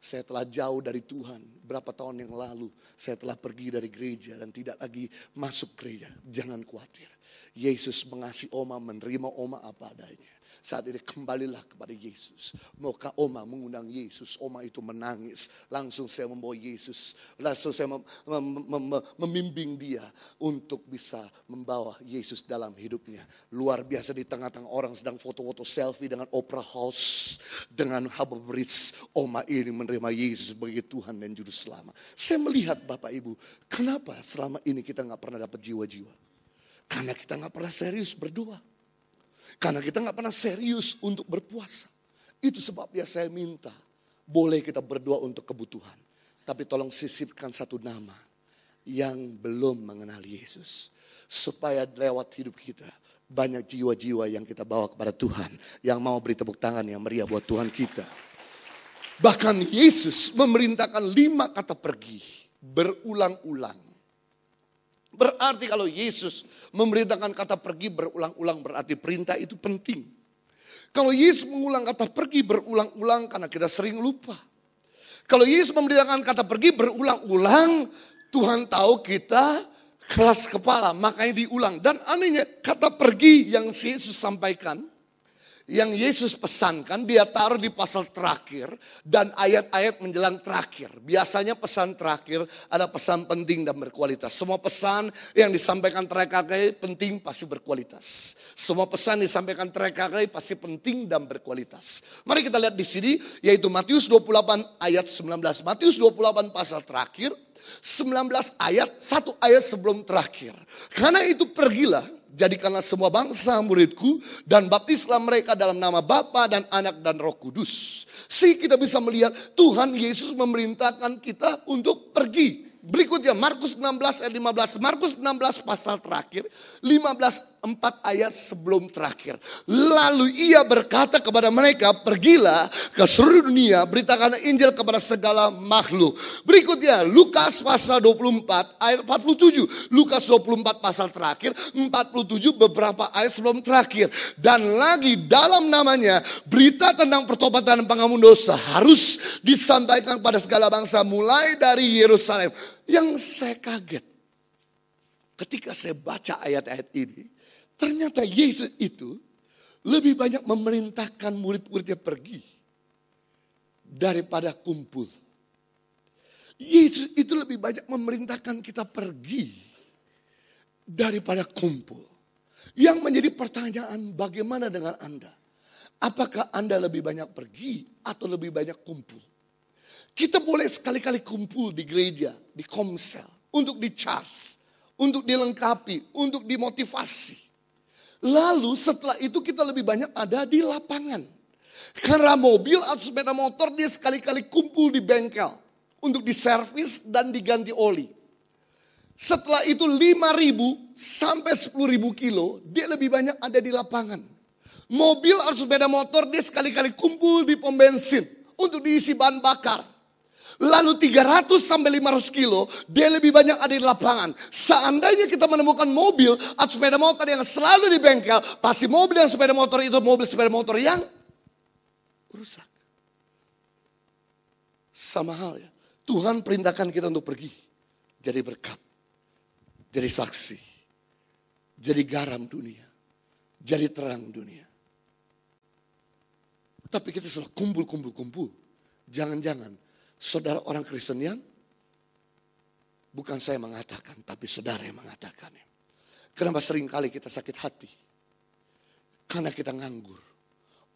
Saya telah jauh dari Tuhan. Berapa tahun yang lalu saya telah pergi dari gereja dan tidak lagi masuk gereja. Jangan khawatir. Yesus mengasihi Oma, menerima Oma apa adanya. Saat ini kembalilah kepada Yesus. Maukah Oma mengundang Yesus? Oma itu menangis. Langsung saya membawa Yesus. Langsung saya mem mem mem membimbing dia untuk bisa membawa Yesus dalam hidupnya. Luar biasa di tengah-tengah orang sedang foto-foto selfie dengan Opera House. Dengan Harbor Bridge. Oma ini menerima Yesus sebagai Tuhan dan Juru Selamat. Saya melihat Bapak Ibu. Kenapa selama ini kita nggak pernah dapat jiwa-jiwa? Karena kita nggak pernah serius berdoa. Karena kita nggak pernah serius untuk berpuasa. Itu sebabnya saya minta, boleh kita berdoa untuk kebutuhan. Tapi tolong sisipkan satu nama yang belum mengenal Yesus. Supaya lewat hidup kita banyak jiwa-jiwa yang kita bawa kepada Tuhan. Yang mau beri tepuk tangan yang meriah buat Tuhan kita. Bahkan Yesus memerintahkan lima kata pergi berulang-ulang. Berarti kalau Yesus memerintahkan kata pergi berulang-ulang berarti perintah itu penting. Kalau Yesus mengulang kata pergi berulang-ulang karena kita sering lupa. Kalau Yesus memerintahkan kata pergi berulang-ulang, Tuhan tahu kita keras kepala, makanya diulang. Dan anehnya kata pergi yang Yesus sampaikan, yang Yesus pesankan dia taruh di pasal terakhir dan ayat-ayat menjelang terakhir. Biasanya pesan terakhir ada pesan penting dan berkualitas. Semua pesan yang disampaikan terakhir penting pasti berkualitas. Semua pesan disampaikan terakhir pasti penting dan berkualitas. Mari kita lihat di sini yaitu Matius 28 ayat 19. Matius 28 pasal terakhir 19 ayat, satu ayat sebelum terakhir. Karena itu pergilah, jadikanlah semua bangsa muridku dan baptislah mereka dalam nama Bapa dan Anak dan Roh Kudus. Si kita bisa melihat Tuhan Yesus memerintahkan kita untuk pergi. Berikutnya Markus 16 ayat 15. Markus 16 pasal terakhir, 15 empat ayat sebelum terakhir. Lalu ia berkata kepada mereka, pergilah ke seluruh dunia, beritakan Injil kepada segala makhluk. Berikutnya, Lukas pasal 24 ayat 47. Lukas 24 pasal terakhir, 47 beberapa ayat sebelum terakhir. Dan lagi dalam namanya, berita tentang pertobatan dan pengampun dosa harus disampaikan kepada segala bangsa mulai dari Yerusalem. Yang saya kaget ketika saya baca ayat-ayat ini, Ternyata Yesus itu lebih banyak memerintahkan murid-muridnya pergi daripada kumpul. Yesus itu lebih banyak memerintahkan kita pergi daripada kumpul. Yang menjadi pertanyaan bagaimana dengan Anda? Apakah Anda lebih banyak pergi atau lebih banyak kumpul? Kita boleh sekali-kali kumpul di gereja, di komsel, untuk di charge, untuk dilengkapi, untuk dimotivasi. Lalu setelah itu kita lebih banyak ada di lapangan. Karena mobil atau sepeda motor dia sekali-kali kumpul di bengkel. Untuk diservis dan diganti oli. Setelah itu 5.000 sampai 10.000 kilo dia lebih banyak ada di lapangan. Mobil atau sepeda motor dia sekali-kali kumpul di pom bensin. Untuk diisi bahan bakar. Lalu 300 sampai 500 kilo, dia lebih banyak ada di lapangan. Seandainya kita menemukan mobil atau sepeda motor yang selalu di bengkel, pasti mobil dan sepeda motor itu mobil sepeda motor yang rusak. Sama hal ya. Tuhan perintahkan kita untuk pergi. Jadi berkat. Jadi saksi. Jadi garam dunia. Jadi terang dunia. Tapi kita selalu kumpul, kumpul, kumpul. Jangan-jangan saudara orang Kristen yang bukan saya mengatakan, tapi saudara yang mengatakannya. Kenapa sering kali kita sakit hati? Karena kita nganggur.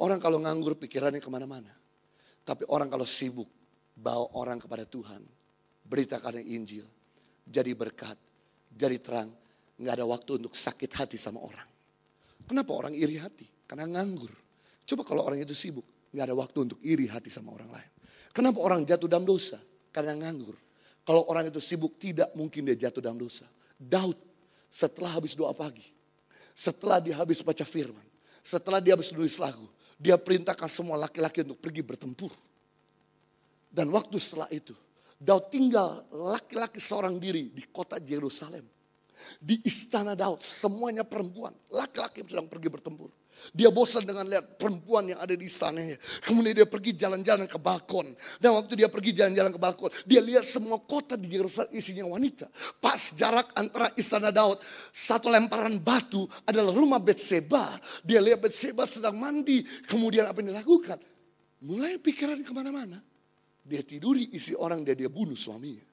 Orang kalau nganggur pikirannya ke mana-mana. Tapi orang kalau sibuk bawa orang kepada Tuhan. Beritakan Injil. Jadi berkat. Jadi terang. Nggak ada waktu untuk sakit hati sama orang. Kenapa orang iri hati? Karena nganggur. Coba kalau orang itu sibuk. Nggak ada waktu untuk iri hati sama orang lain. Kenapa orang jatuh dalam dosa? Karena nganggur. Kalau orang itu sibuk tidak mungkin dia jatuh dalam dosa. Daud setelah habis doa pagi. Setelah dia habis baca firman. Setelah dia habis nulis lagu. Dia perintahkan semua laki-laki untuk pergi bertempur. Dan waktu setelah itu. Daud tinggal laki-laki seorang diri di kota Yerusalem. Di istana Daud semuanya perempuan. Laki-laki sedang pergi bertempur. Dia bosan dengan lihat perempuan yang ada di istananya. Kemudian dia pergi jalan-jalan ke balkon. Dan waktu dia pergi jalan-jalan ke balkon, dia lihat semua kota di Yerusalem isinya wanita. Pas jarak antara istana Daud, satu lemparan batu adalah rumah Betseba. Dia lihat Betseba sedang mandi. Kemudian apa yang dilakukan? Mulai pikiran ke mana-mana. Dia tiduri isi orang dia dia bunuh suaminya.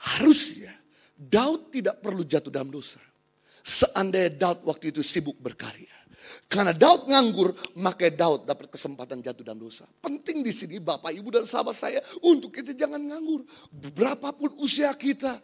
Harusnya Daud tidak perlu jatuh dalam dosa. Seandainya Daud waktu itu sibuk berkarya. Karena Daud nganggur, maka Daud dapat kesempatan jatuh dalam dosa. Penting di sini Bapak, Ibu dan sahabat saya untuk kita jangan nganggur. Berapapun usia kita,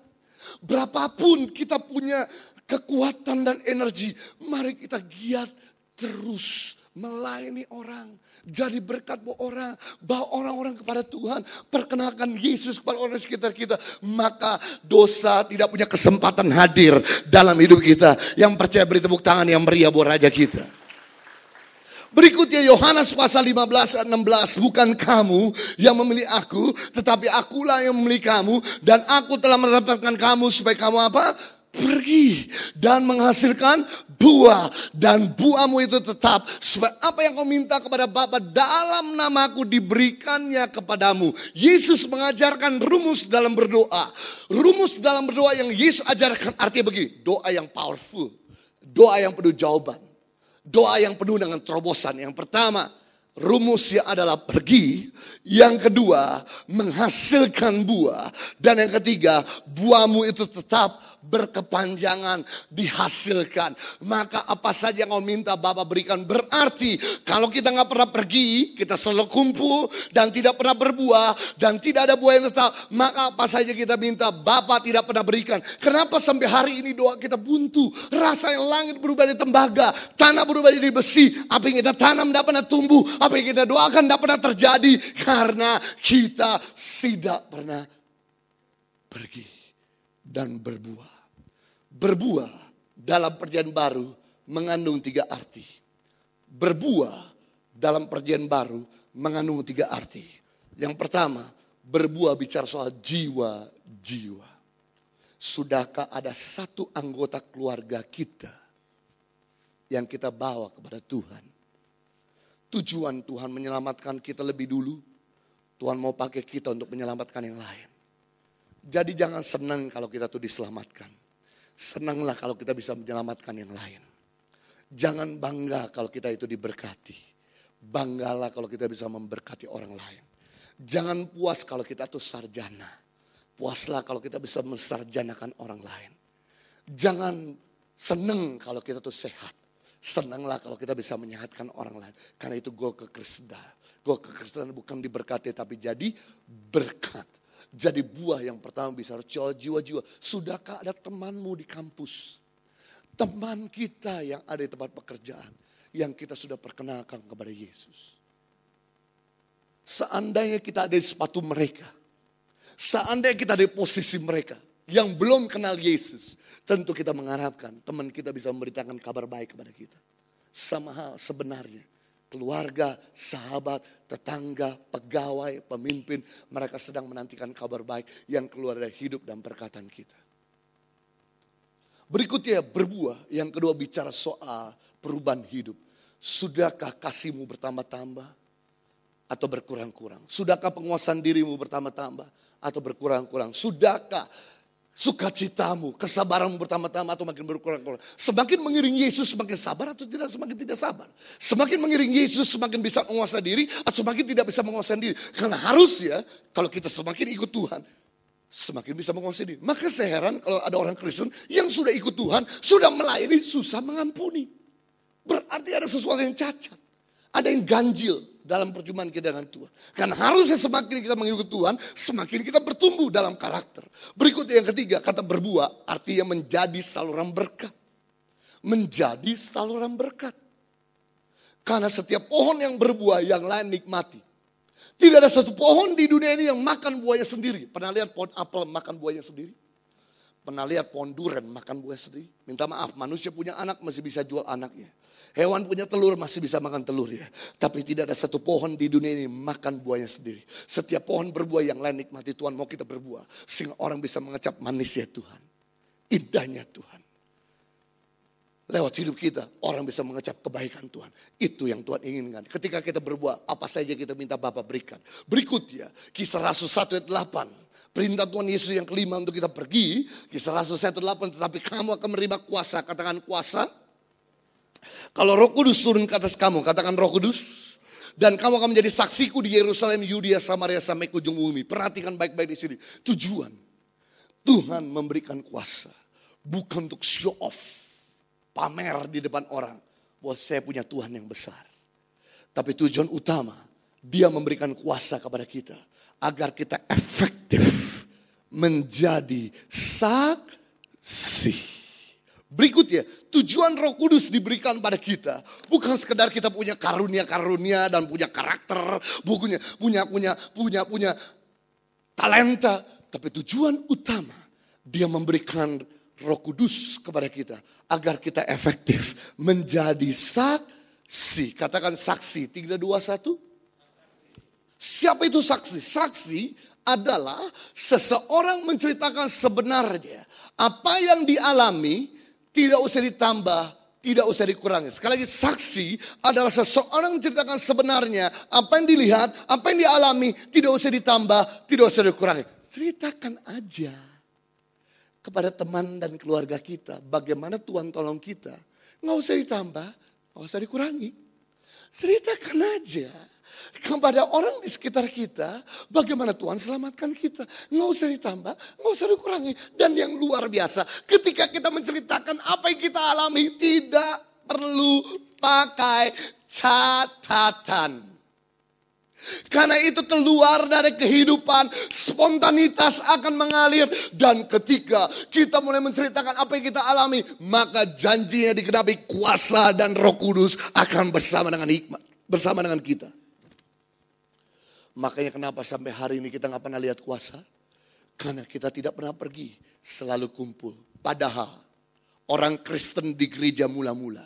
berapapun kita punya kekuatan dan energi, mari kita giat terus melayani orang, jadi berkat buat orang, bawa orang-orang kepada Tuhan, perkenalkan Yesus kepada orang sekitar kita, maka dosa tidak punya kesempatan hadir dalam hidup kita. Yang percaya beri tepuk tangan yang meriah buat Raja kita. Berikutnya Yohanes pasal 15 16 bukan kamu yang memilih aku tetapi akulah yang memilih kamu dan aku telah mendapatkan kamu supaya kamu apa? Pergi dan menghasilkan buah dan buahmu itu tetap supaya apa yang kau minta kepada Bapa dalam namaku diberikannya kepadamu. Yesus mengajarkan rumus dalam berdoa. Rumus dalam berdoa yang Yesus ajarkan artinya begini, doa yang powerful, doa yang penuh jawaban. Doa yang penuh dengan terobosan. Yang pertama, rumusnya adalah pergi. Yang kedua, menghasilkan buah. Dan yang ketiga, buahmu itu tetap berkepanjangan dihasilkan. Maka apa saja yang kau minta Bapak berikan. Berarti kalau kita nggak pernah pergi, kita selalu kumpul dan tidak pernah berbuah dan tidak ada buah yang tetap. Maka apa saja kita minta Bapak tidak pernah berikan. Kenapa sampai hari ini doa kita buntu? Rasa yang langit berubah jadi tembaga, tanah berubah jadi besi. Apa yang kita tanam tidak pernah tumbuh, apa yang kita doakan tidak pernah terjadi. Karena kita tidak pernah pergi dan berbuah. Berbuah dalam perjanjian baru mengandung tiga arti. Berbuah dalam perjanjian baru mengandung tiga arti. Yang pertama, berbuah bicara soal jiwa-jiwa. Sudahkah ada satu anggota keluarga kita yang kita bawa kepada Tuhan? Tujuan Tuhan menyelamatkan kita lebih dulu. Tuhan mau pakai kita untuk menyelamatkan yang lain. Jadi jangan senang kalau kita tuh diselamatkan. Senanglah kalau kita bisa menyelamatkan yang lain. Jangan bangga kalau kita itu diberkati. Banggalah kalau kita bisa memberkati orang lain. Jangan puas kalau kita itu sarjana. Puaslah kalau kita bisa mensarjanakan orang lain. Jangan senang kalau kita tuh sehat. Senanglah kalau kita bisa menyehatkan orang lain. Karena itu goal kekristenan. Goal kekristenan bukan diberkati tapi jadi berkat jadi buah yang pertama bisa jiwa-jiwa. Sudahkah ada temanmu di kampus? Teman kita yang ada di tempat pekerjaan. Yang kita sudah perkenalkan kepada Yesus. Seandainya kita ada di sepatu mereka. Seandainya kita ada di posisi mereka. Yang belum kenal Yesus. Tentu kita mengharapkan teman kita bisa memberitakan kabar baik kepada kita. Sama hal sebenarnya keluarga, sahabat, tetangga, pegawai, pemimpin, mereka sedang menantikan kabar baik yang keluar dari hidup dan perkataan kita. Berikutnya berbuah, yang kedua bicara soal perubahan hidup. Sudahkah kasihmu bertambah-tambah atau berkurang-kurang? Sudahkah penguasaan dirimu bertambah-tambah atau berkurang-kurang? Sudahkah sukacitamu, kesabaranmu bertambah-tambah atau makin berkurang-kurang. Semakin mengiring Yesus semakin sabar atau tidak semakin tidak sabar. Semakin mengiring Yesus semakin bisa menguasai diri atau semakin tidak bisa menguasai diri. Karena harusnya kalau kita semakin ikut Tuhan, semakin bisa menguasai diri. Maka saya heran kalau ada orang Kristen yang sudah ikut Tuhan, sudah melayani, susah mengampuni. Berarti ada sesuatu yang cacat. Ada yang ganjil dalam perjumpaan kita dengan Tuhan. Karena harusnya semakin kita mengikuti Tuhan, semakin kita bertumbuh dalam karakter. Berikut yang ketiga, kata berbuah artinya menjadi saluran berkat. Menjadi saluran berkat. Karena setiap pohon yang berbuah yang lain nikmati. Tidak ada satu pohon di dunia ini yang makan buahnya sendiri. Pernah lihat pohon apel makan buahnya sendiri? Pernah lihat pohon duren makan buah sendiri? Minta maaf, manusia punya anak masih bisa jual anaknya. Hewan punya telur masih bisa makan telur ya. Tapi tidak ada satu pohon di dunia ini makan buahnya sendiri. Setiap pohon berbuah yang lain nikmati Tuhan mau kita berbuah. Sehingga orang bisa mengecap manisnya Tuhan. Indahnya Tuhan. Lewat hidup kita orang bisa mengecap kebaikan Tuhan. Itu yang Tuhan inginkan. Ketika kita berbuah apa saja kita minta Bapak berikan. Berikutnya kisah Rasul 1 ayat 8. Perintah Tuhan Yesus yang kelima untuk kita pergi. Kisah Rasul 1 ayat 8. Tetapi kamu akan menerima kuasa. Katakan kuasa kalau roh kudus turun ke atas kamu, katakan roh kudus. Dan kamu akan menjadi saksiku di Yerusalem, Yudea, Samaria, sampai ke ujung bumi. Perhatikan baik-baik di sini. Tujuan. Tuhan memberikan kuasa. Bukan untuk show off. Pamer di depan orang. Bahwa saya punya Tuhan yang besar. Tapi tujuan utama. Dia memberikan kuasa kepada kita. Agar kita efektif. Menjadi saksi. Berikutnya, tujuan Roh Kudus diberikan pada kita bukan sekedar kita punya karunia-karunia dan punya karakter, punya punya punya punya punya talenta, tapi tujuan utama dia memberikan Roh Kudus kepada kita agar kita efektif menjadi saksi. Katakan saksi. 3 2 1. Siapa itu saksi? Saksi adalah seseorang menceritakan sebenarnya apa yang dialami tidak usah ditambah, tidak usah dikurangi. Sekali lagi saksi adalah seseorang menceritakan sebenarnya apa yang dilihat, apa yang dialami, tidak usah ditambah, tidak usah dikurangi. Ceritakan aja kepada teman dan keluarga kita bagaimana Tuhan tolong kita. Nggak usah ditambah, nggak usah dikurangi. Ceritakan aja kepada orang di sekitar kita bagaimana Tuhan selamatkan kita. Nggak usah ditambah, nggak usah dikurangi. Dan yang luar biasa, ketika kita menceritakan apa yang kita alami, tidak perlu pakai catatan. Karena itu keluar dari kehidupan, spontanitas akan mengalir. Dan ketika kita mulai menceritakan apa yang kita alami, maka janjinya digenapi kuasa dan roh kudus akan bersama dengan hikmat. Bersama dengan kita. Makanya kenapa sampai hari ini kita nggak pernah lihat kuasa? Karena kita tidak pernah pergi, selalu kumpul. Padahal orang Kristen di gereja mula-mula,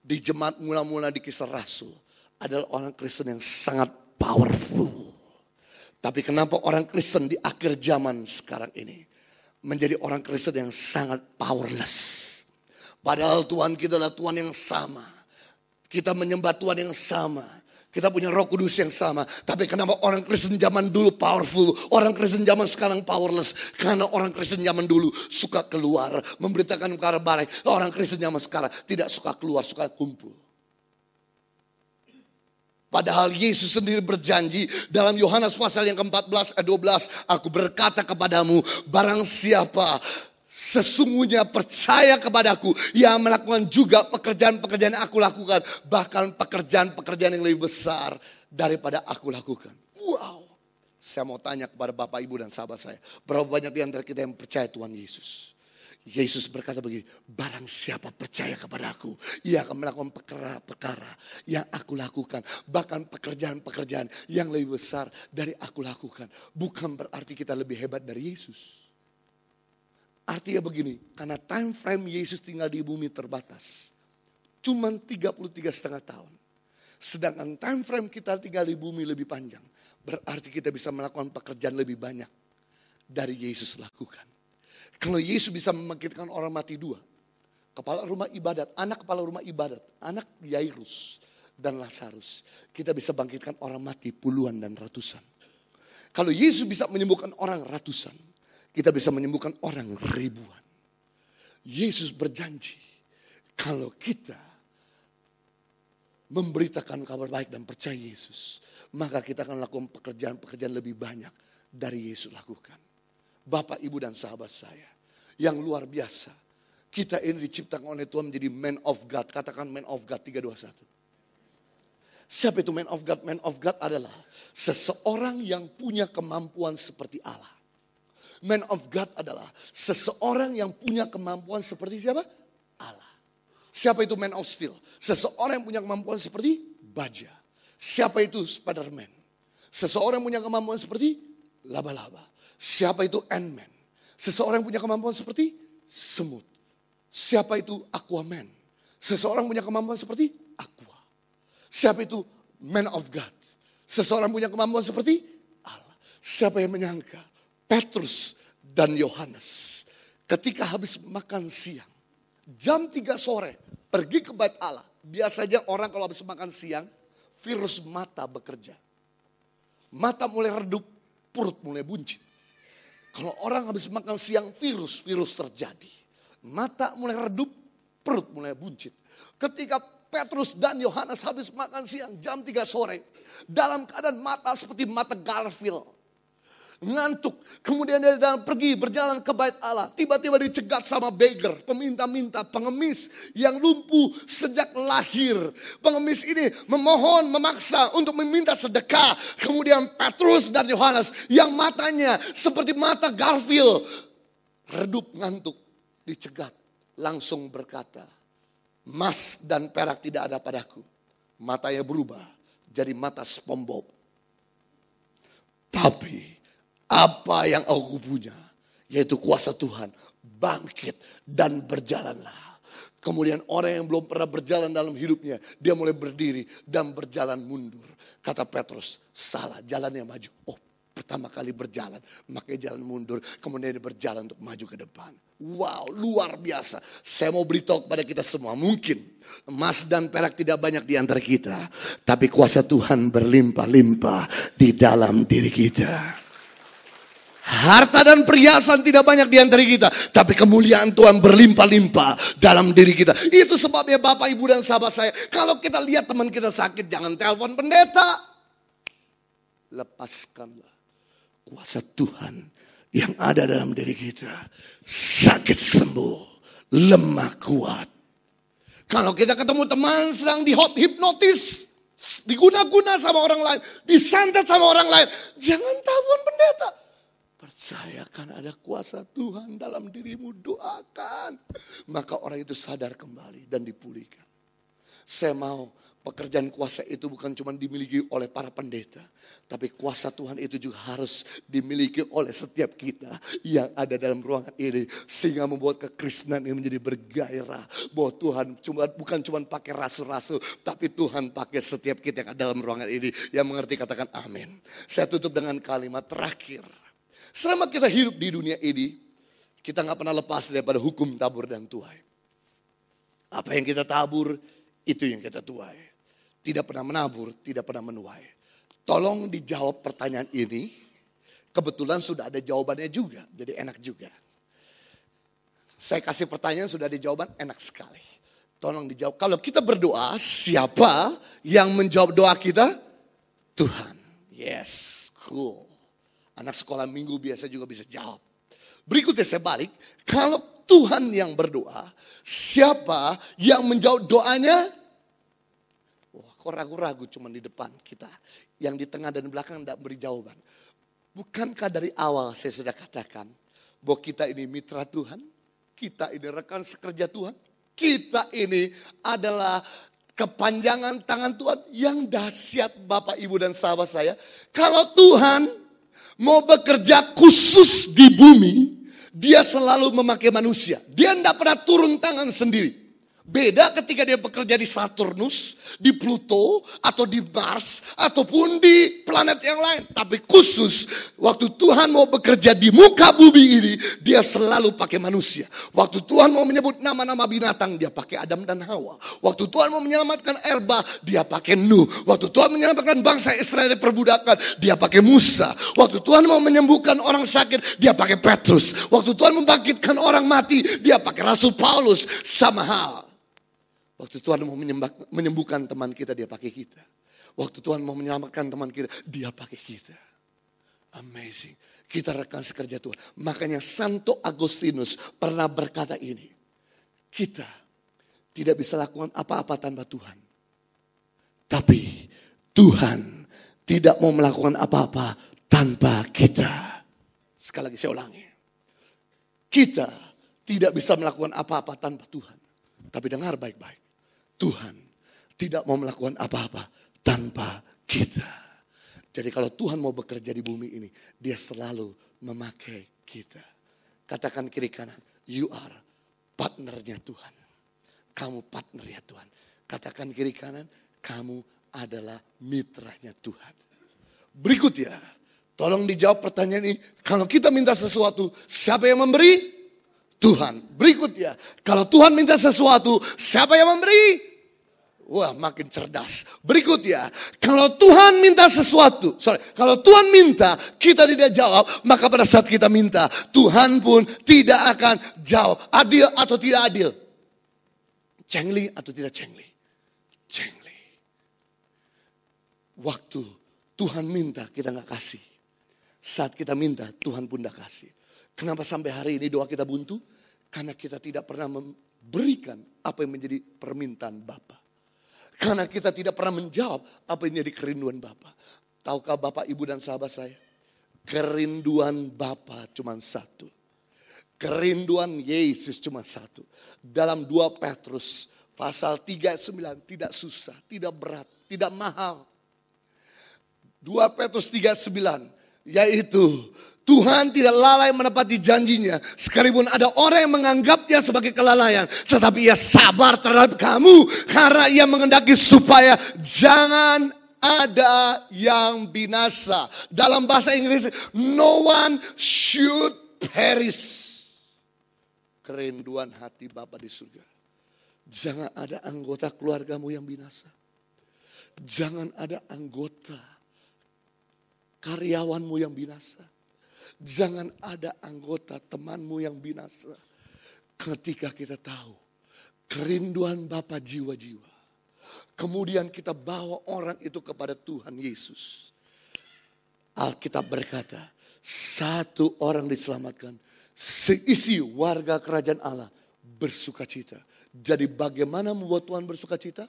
di jemaat mula-mula di kisah Rasul, adalah orang Kristen yang sangat powerful. Tapi kenapa orang Kristen di akhir zaman sekarang ini menjadi orang Kristen yang sangat powerless? Padahal Tuhan kita adalah Tuhan yang sama. Kita menyembah Tuhan yang sama. Kita punya roh kudus yang sama. Tapi kenapa orang Kristen zaman dulu powerful. Orang Kristen zaman sekarang powerless. Karena orang Kristen zaman dulu suka keluar. Memberitakan kabar baik. Orang Kristen zaman sekarang tidak suka keluar, suka kumpul. Padahal Yesus sendiri berjanji dalam Yohanes pasal yang ke-14 ayat 12. Aku berkata kepadamu barang siapa sesungguhnya percaya kepadaku yang melakukan juga pekerjaan-pekerjaan yang aku lakukan. Bahkan pekerjaan-pekerjaan yang lebih besar daripada aku lakukan. Wow. Saya mau tanya kepada Bapak, Ibu, dan sahabat saya. Berapa banyak di antara kita yang percaya Tuhan Yesus? Yesus berkata begini, barang siapa percaya kepada aku, ia akan melakukan perkara-perkara yang aku lakukan. Bahkan pekerjaan-pekerjaan yang lebih besar dari aku lakukan. Bukan berarti kita lebih hebat dari Yesus. Artinya begini, karena time frame Yesus tinggal di bumi terbatas. Cuman 33 setengah tahun. Sedangkan time frame kita tinggal di bumi lebih panjang. Berarti kita bisa melakukan pekerjaan lebih banyak dari Yesus lakukan. Kalau Yesus bisa membangkitkan orang mati dua. Kepala rumah ibadat, anak kepala rumah ibadat, anak Yairus dan Lazarus. Kita bisa bangkitkan orang mati puluhan dan ratusan. Kalau Yesus bisa menyembuhkan orang ratusan, kita bisa menyembuhkan orang ribuan. Yesus berjanji kalau kita memberitakan kabar baik dan percaya Yesus, maka kita akan lakukan pekerjaan-pekerjaan lebih banyak dari Yesus lakukan. Bapak, Ibu, dan sahabat saya yang luar biasa. Kita ini diciptakan oleh Tuhan menjadi man of God. Katakan man of God 321. Siapa itu man of God? Man of God adalah seseorang yang punya kemampuan seperti Allah. Man of God adalah seseorang yang punya kemampuan seperti siapa? Allah. Siapa itu man of steel? Seseorang yang punya kemampuan seperti baja. Siapa itu Spiderman? Seseorang yang punya kemampuan seperti laba-laba. Siapa itu Ant-Man? Seseorang yang punya kemampuan seperti semut. Siapa itu Aquaman? Seseorang punya kemampuan seperti Aqua. Siapa itu Man of God? Seseorang punya kemampuan seperti Allah. Siapa yang menyangka Petrus dan Yohanes ketika habis makan siang, jam 3 sore pergi ke bait Allah. Biasanya orang kalau habis makan siang, virus mata bekerja. Mata mulai redup, perut mulai buncit. Kalau orang habis makan siang virus, virus terjadi. Mata mulai redup, perut mulai buncit. Ketika Petrus dan Yohanes habis makan siang jam 3 sore. Dalam keadaan mata seperti mata Garfield ngantuk. Kemudian dia dalam pergi berjalan ke bait Allah. Tiba-tiba dicegat sama beggar, peminta-minta, pengemis yang lumpuh sejak lahir. Pengemis ini memohon, memaksa untuk meminta sedekah. Kemudian Petrus dan Yohanes yang matanya seperti mata Garfield. Redup ngantuk, dicegat. Langsung berkata, Mas dan perak tidak ada padaku. Matanya berubah jadi mata SpongeBob. Tapi apa yang aku punya, yaitu kuasa Tuhan, bangkit dan berjalanlah. Kemudian orang yang belum pernah berjalan dalam hidupnya, dia mulai berdiri dan berjalan mundur. Kata Petrus, salah jalannya maju. Oh, pertama kali berjalan, makanya jalan mundur. Kemudian dia berjalan untuk maju ke depan. Wow, luar biasa. Saya mau beritahu kepada kita semua, mungkin emas dan perak tidak banyak di antara kita. Tapi kuasa Tuhan berlimpah-limpah di dalam diri kita. Harta dan perhiasan tidak banyak di antara kita. Tapi kemuliaan Tuhan berlimpah-limpah dalam diri kita. Itu sebabnya Bapak, Ibu, dan sahabat saya. Kalau kita lihat teman kita sakit, jangan telepon pendeta. Lepaskanlah kuasa Tuhan yang ada dalam diri kita. Sakit sembuh, lemah kuat. Kalau kita ketemu teman sedang di hot hipnotis, diguna-guna sama orang lain, disantet sama orang lain, jangan telepon pendeta. Percayakan ada kuasa Tuhan dalam dirimu, doakan. Maka orang itu sadar kembali dan dipulihkan. Saya mau pekerjaan kuasa itu bukan cuma dimiliki oleh para pendeta. Tapi kuasa Tuhan itu juga harus dimiliki oleh setiap kita yang ada dalam ruangan ini. Sehingga membuat kekristenan ini menjadi bergairah. Bahwa Tuhan cuma, bukan cuma pakai rasul-rasul. Tapi Tuhan pakai setiap kita yang ada dalam ruangan ini. Yang mengerti katakan amin. Saya tutup dengan kalimat terakhir. Selama kita hidup di dunia ini, kita nggak pernah lepas daripada hukum tabur dan tuai. Apa yang kita tabur, itu yang kita tuai. Tidak pernah menabur, tidak pernah menuai. Tolong dijawab pertanyaan ini. Kebetulan sudah ada jawabannya juga, jadi enak juga. Saya kasih pertanyaan sudah ada jawaban, enak sekali. Tolong dijawab. Kalau kita berdoa, siapa yang menjawab doa kita? Tuhan. Yes, cool. Anak sekolah minggu biasa juga bisa jawab. Berikutnya saya balik, kalau Tuhan yang berdoa, siapa yang menjawab doanya? Wah, kok ragu-ragu cuma di depan kita. Yang di tengah dan belakang tidak beri jawaban. Bukankah dari awal saya sudah katakan bahwa kita ini mitra Tuhan? Kita ini rekan sekerja Tuhan? Kita ini adalah kepanjangan tangan Tuhan yang dahsyat Bapak, Ibu, dan sahabat saya. Kalau Tuhan mau bekerja khusus di bumi, dia selalu memakai manusia. Dia tidak pernah turun tangan sendiri. Beda ketika dia bekerja di Saturnus, di Pluto, atau di Mars, ataupun di planet yang lain. Tapi khusus waktu Tuhan mau bekerja di muka bumi ini, dia selalu pakai manusia. Waktu Tuhan mau menyebut nama-nama binatang, dia pakai Adam dan Hawa. Waktu Tuhan mau menyelamatkan Erba, dia pakai Nuh. Waktu Tuhan menyelamatkan bangsa Israel dari perbudakan, dia pakai Musa. Waktu Tuhan mau menyembuhkan orang sakit, dia pakai Petrus. Waktu Tuhan membangkitkan orang mati, dia pakai Rasul Paulus. Sama hal. Waktu Tuhan mau menyembuhkan teman kita, dia pakai kita. Waktu Tuhan mau menyelamatkan teman kita, dia pakai kita. Amazing. Kita rekan sekerja Tuhan. Makanya Santo Agustinus pernah berkata ini. Kita tidak bisa lakukan apa-apa tanpa Tuhan. Tapi Tuhan tidak mau melakukan apa-apa tanpa kita. Sekali lagi saya ulangi. Kita tidak bisa melakukan apa-apa tanpa Tuhan. Tapi dengar baik-baik. Tuhan tidak mau melakukan apa-apa tanpa kita. Jadi kalau Tuhan mau bekerja di bumi ini, dia selalu memakai kita. Katakan kiri kanan, you are partnernya Tuhan. Kamu partnernya Tuhan. Katakan kiri kanan, kamu adalah mitranya Tuhan. Berikutnya, tolong dijawab pertanyaan ini. Kalau kita minta sesuatu, siapa yang memberi? Tuhan. Berikutnya, kalau Tuhan minta sesuatu, siapa yang memberi? Wah makin cerdas. Berikutnya, kalau Tuhan minta sesuatu, sorry, kalau Tuhan minta kita tidak jawab, maka pada saat kita minta, Tuhan pun tidak akan jawab. Adil atau tidak adil? Cengli atau tidak cengli? Cengli. Waktu Tuhan minta kita nggak kasih. Saat kita minta Tuhan pun tidak kasih. Kenapa sampai hari ini doa kita buntu? Karena kita tidak pernah memberikan apa yang menjadi permintaan Bapak. Karena kita tidak pernah menjawab apa yang jadi kerinduan Bapak. Tahukah Bapak, Ibu dan sahabat saya? Kerinduan Bapak cuma satu. Kerinduan Yesus cuma satu. Dalam 2 Petrus pasal 39 tidak susah, tidak berat, tidak mahal. 2 Petrus 39 yaitu Tuhan tidak lalai menepati janjinya. Sekalipun ada orang yang menganggapnya sebagai kelalaian. Tetapi ia sabar terhadap kamu. Karena ia mengendaki supaya jangan ada yang binasa. Dalam bahasa Inggris, no one should perish. Kerinduan hati Bapa di surga. Jangan ada anggota keluargamu yang binasa. Jangan ada anggota karyawanmu yang binasa Jangan ada anggota temanmu yang binasa. Ketika kita tahu kerinduan Bapa jiwa-jiwa. Kemudian kita bawa orang itu kepada Tuhan Yesus. Alkitab berkata, satu orang diselamatkan, seisi warga kerajaan Allah bersuka cita. Jadi bagaimana membuat Tuhan bersuka cita?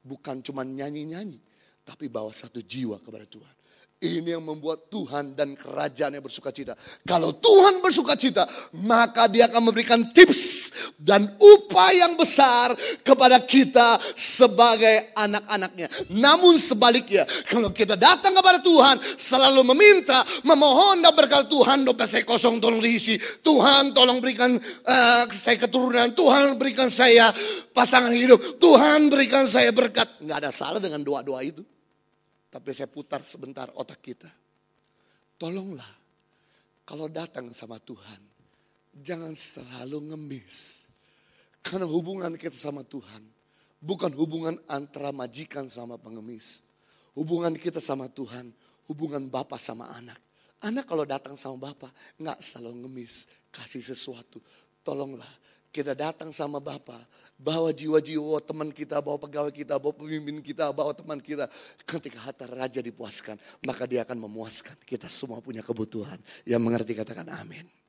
Bukan cuma nyanyi-nyanyi, tapi bawa satu jiwa kepada Tuhan. Ini yang membuat Tuhan dan kerajaannya bersuka cita. Kalau Tuhan bersuka cita, maka dia akan memberikan tips dan upah yang besar kepada kita sebagai anak-anaknya. Namun sebaliknya, kalau kita datang kepada Tuhan, selalu meminta, memohon dan berkata, Tuhan dompet saya kosong tolong diisi. Tuhan tolong berikan uh, saya keturunan. Tuhan berikan saya pasangan hidup. Tuhan berikan saya berkat. Nggak ada salah dengan doa-doa itu. Tapi saya putar sebentar otak kita. Tolonglah, kalau datang sama Tuhan, jangan selalu ngemis. Karena hubungan kita sama Tuhan, bukan hubungan antara majikan sama pengemis. Hubungan kita sama Tuhan, hubungan bapak sama anak. Anak kalau datang sama bapak, nggak selalu ngemis, kasih sesuatu. Tolonglah, kita datang sama Bapak, bawa jiwa-jiwa teman kita, bawa pegawai kita, bawa pemimpin kita, bawa teman kita. Ketika harta raja dipuaskan, maka dia akan memuaskan. Kita semua punya kebutuhan. Yang mengerti katakan amin.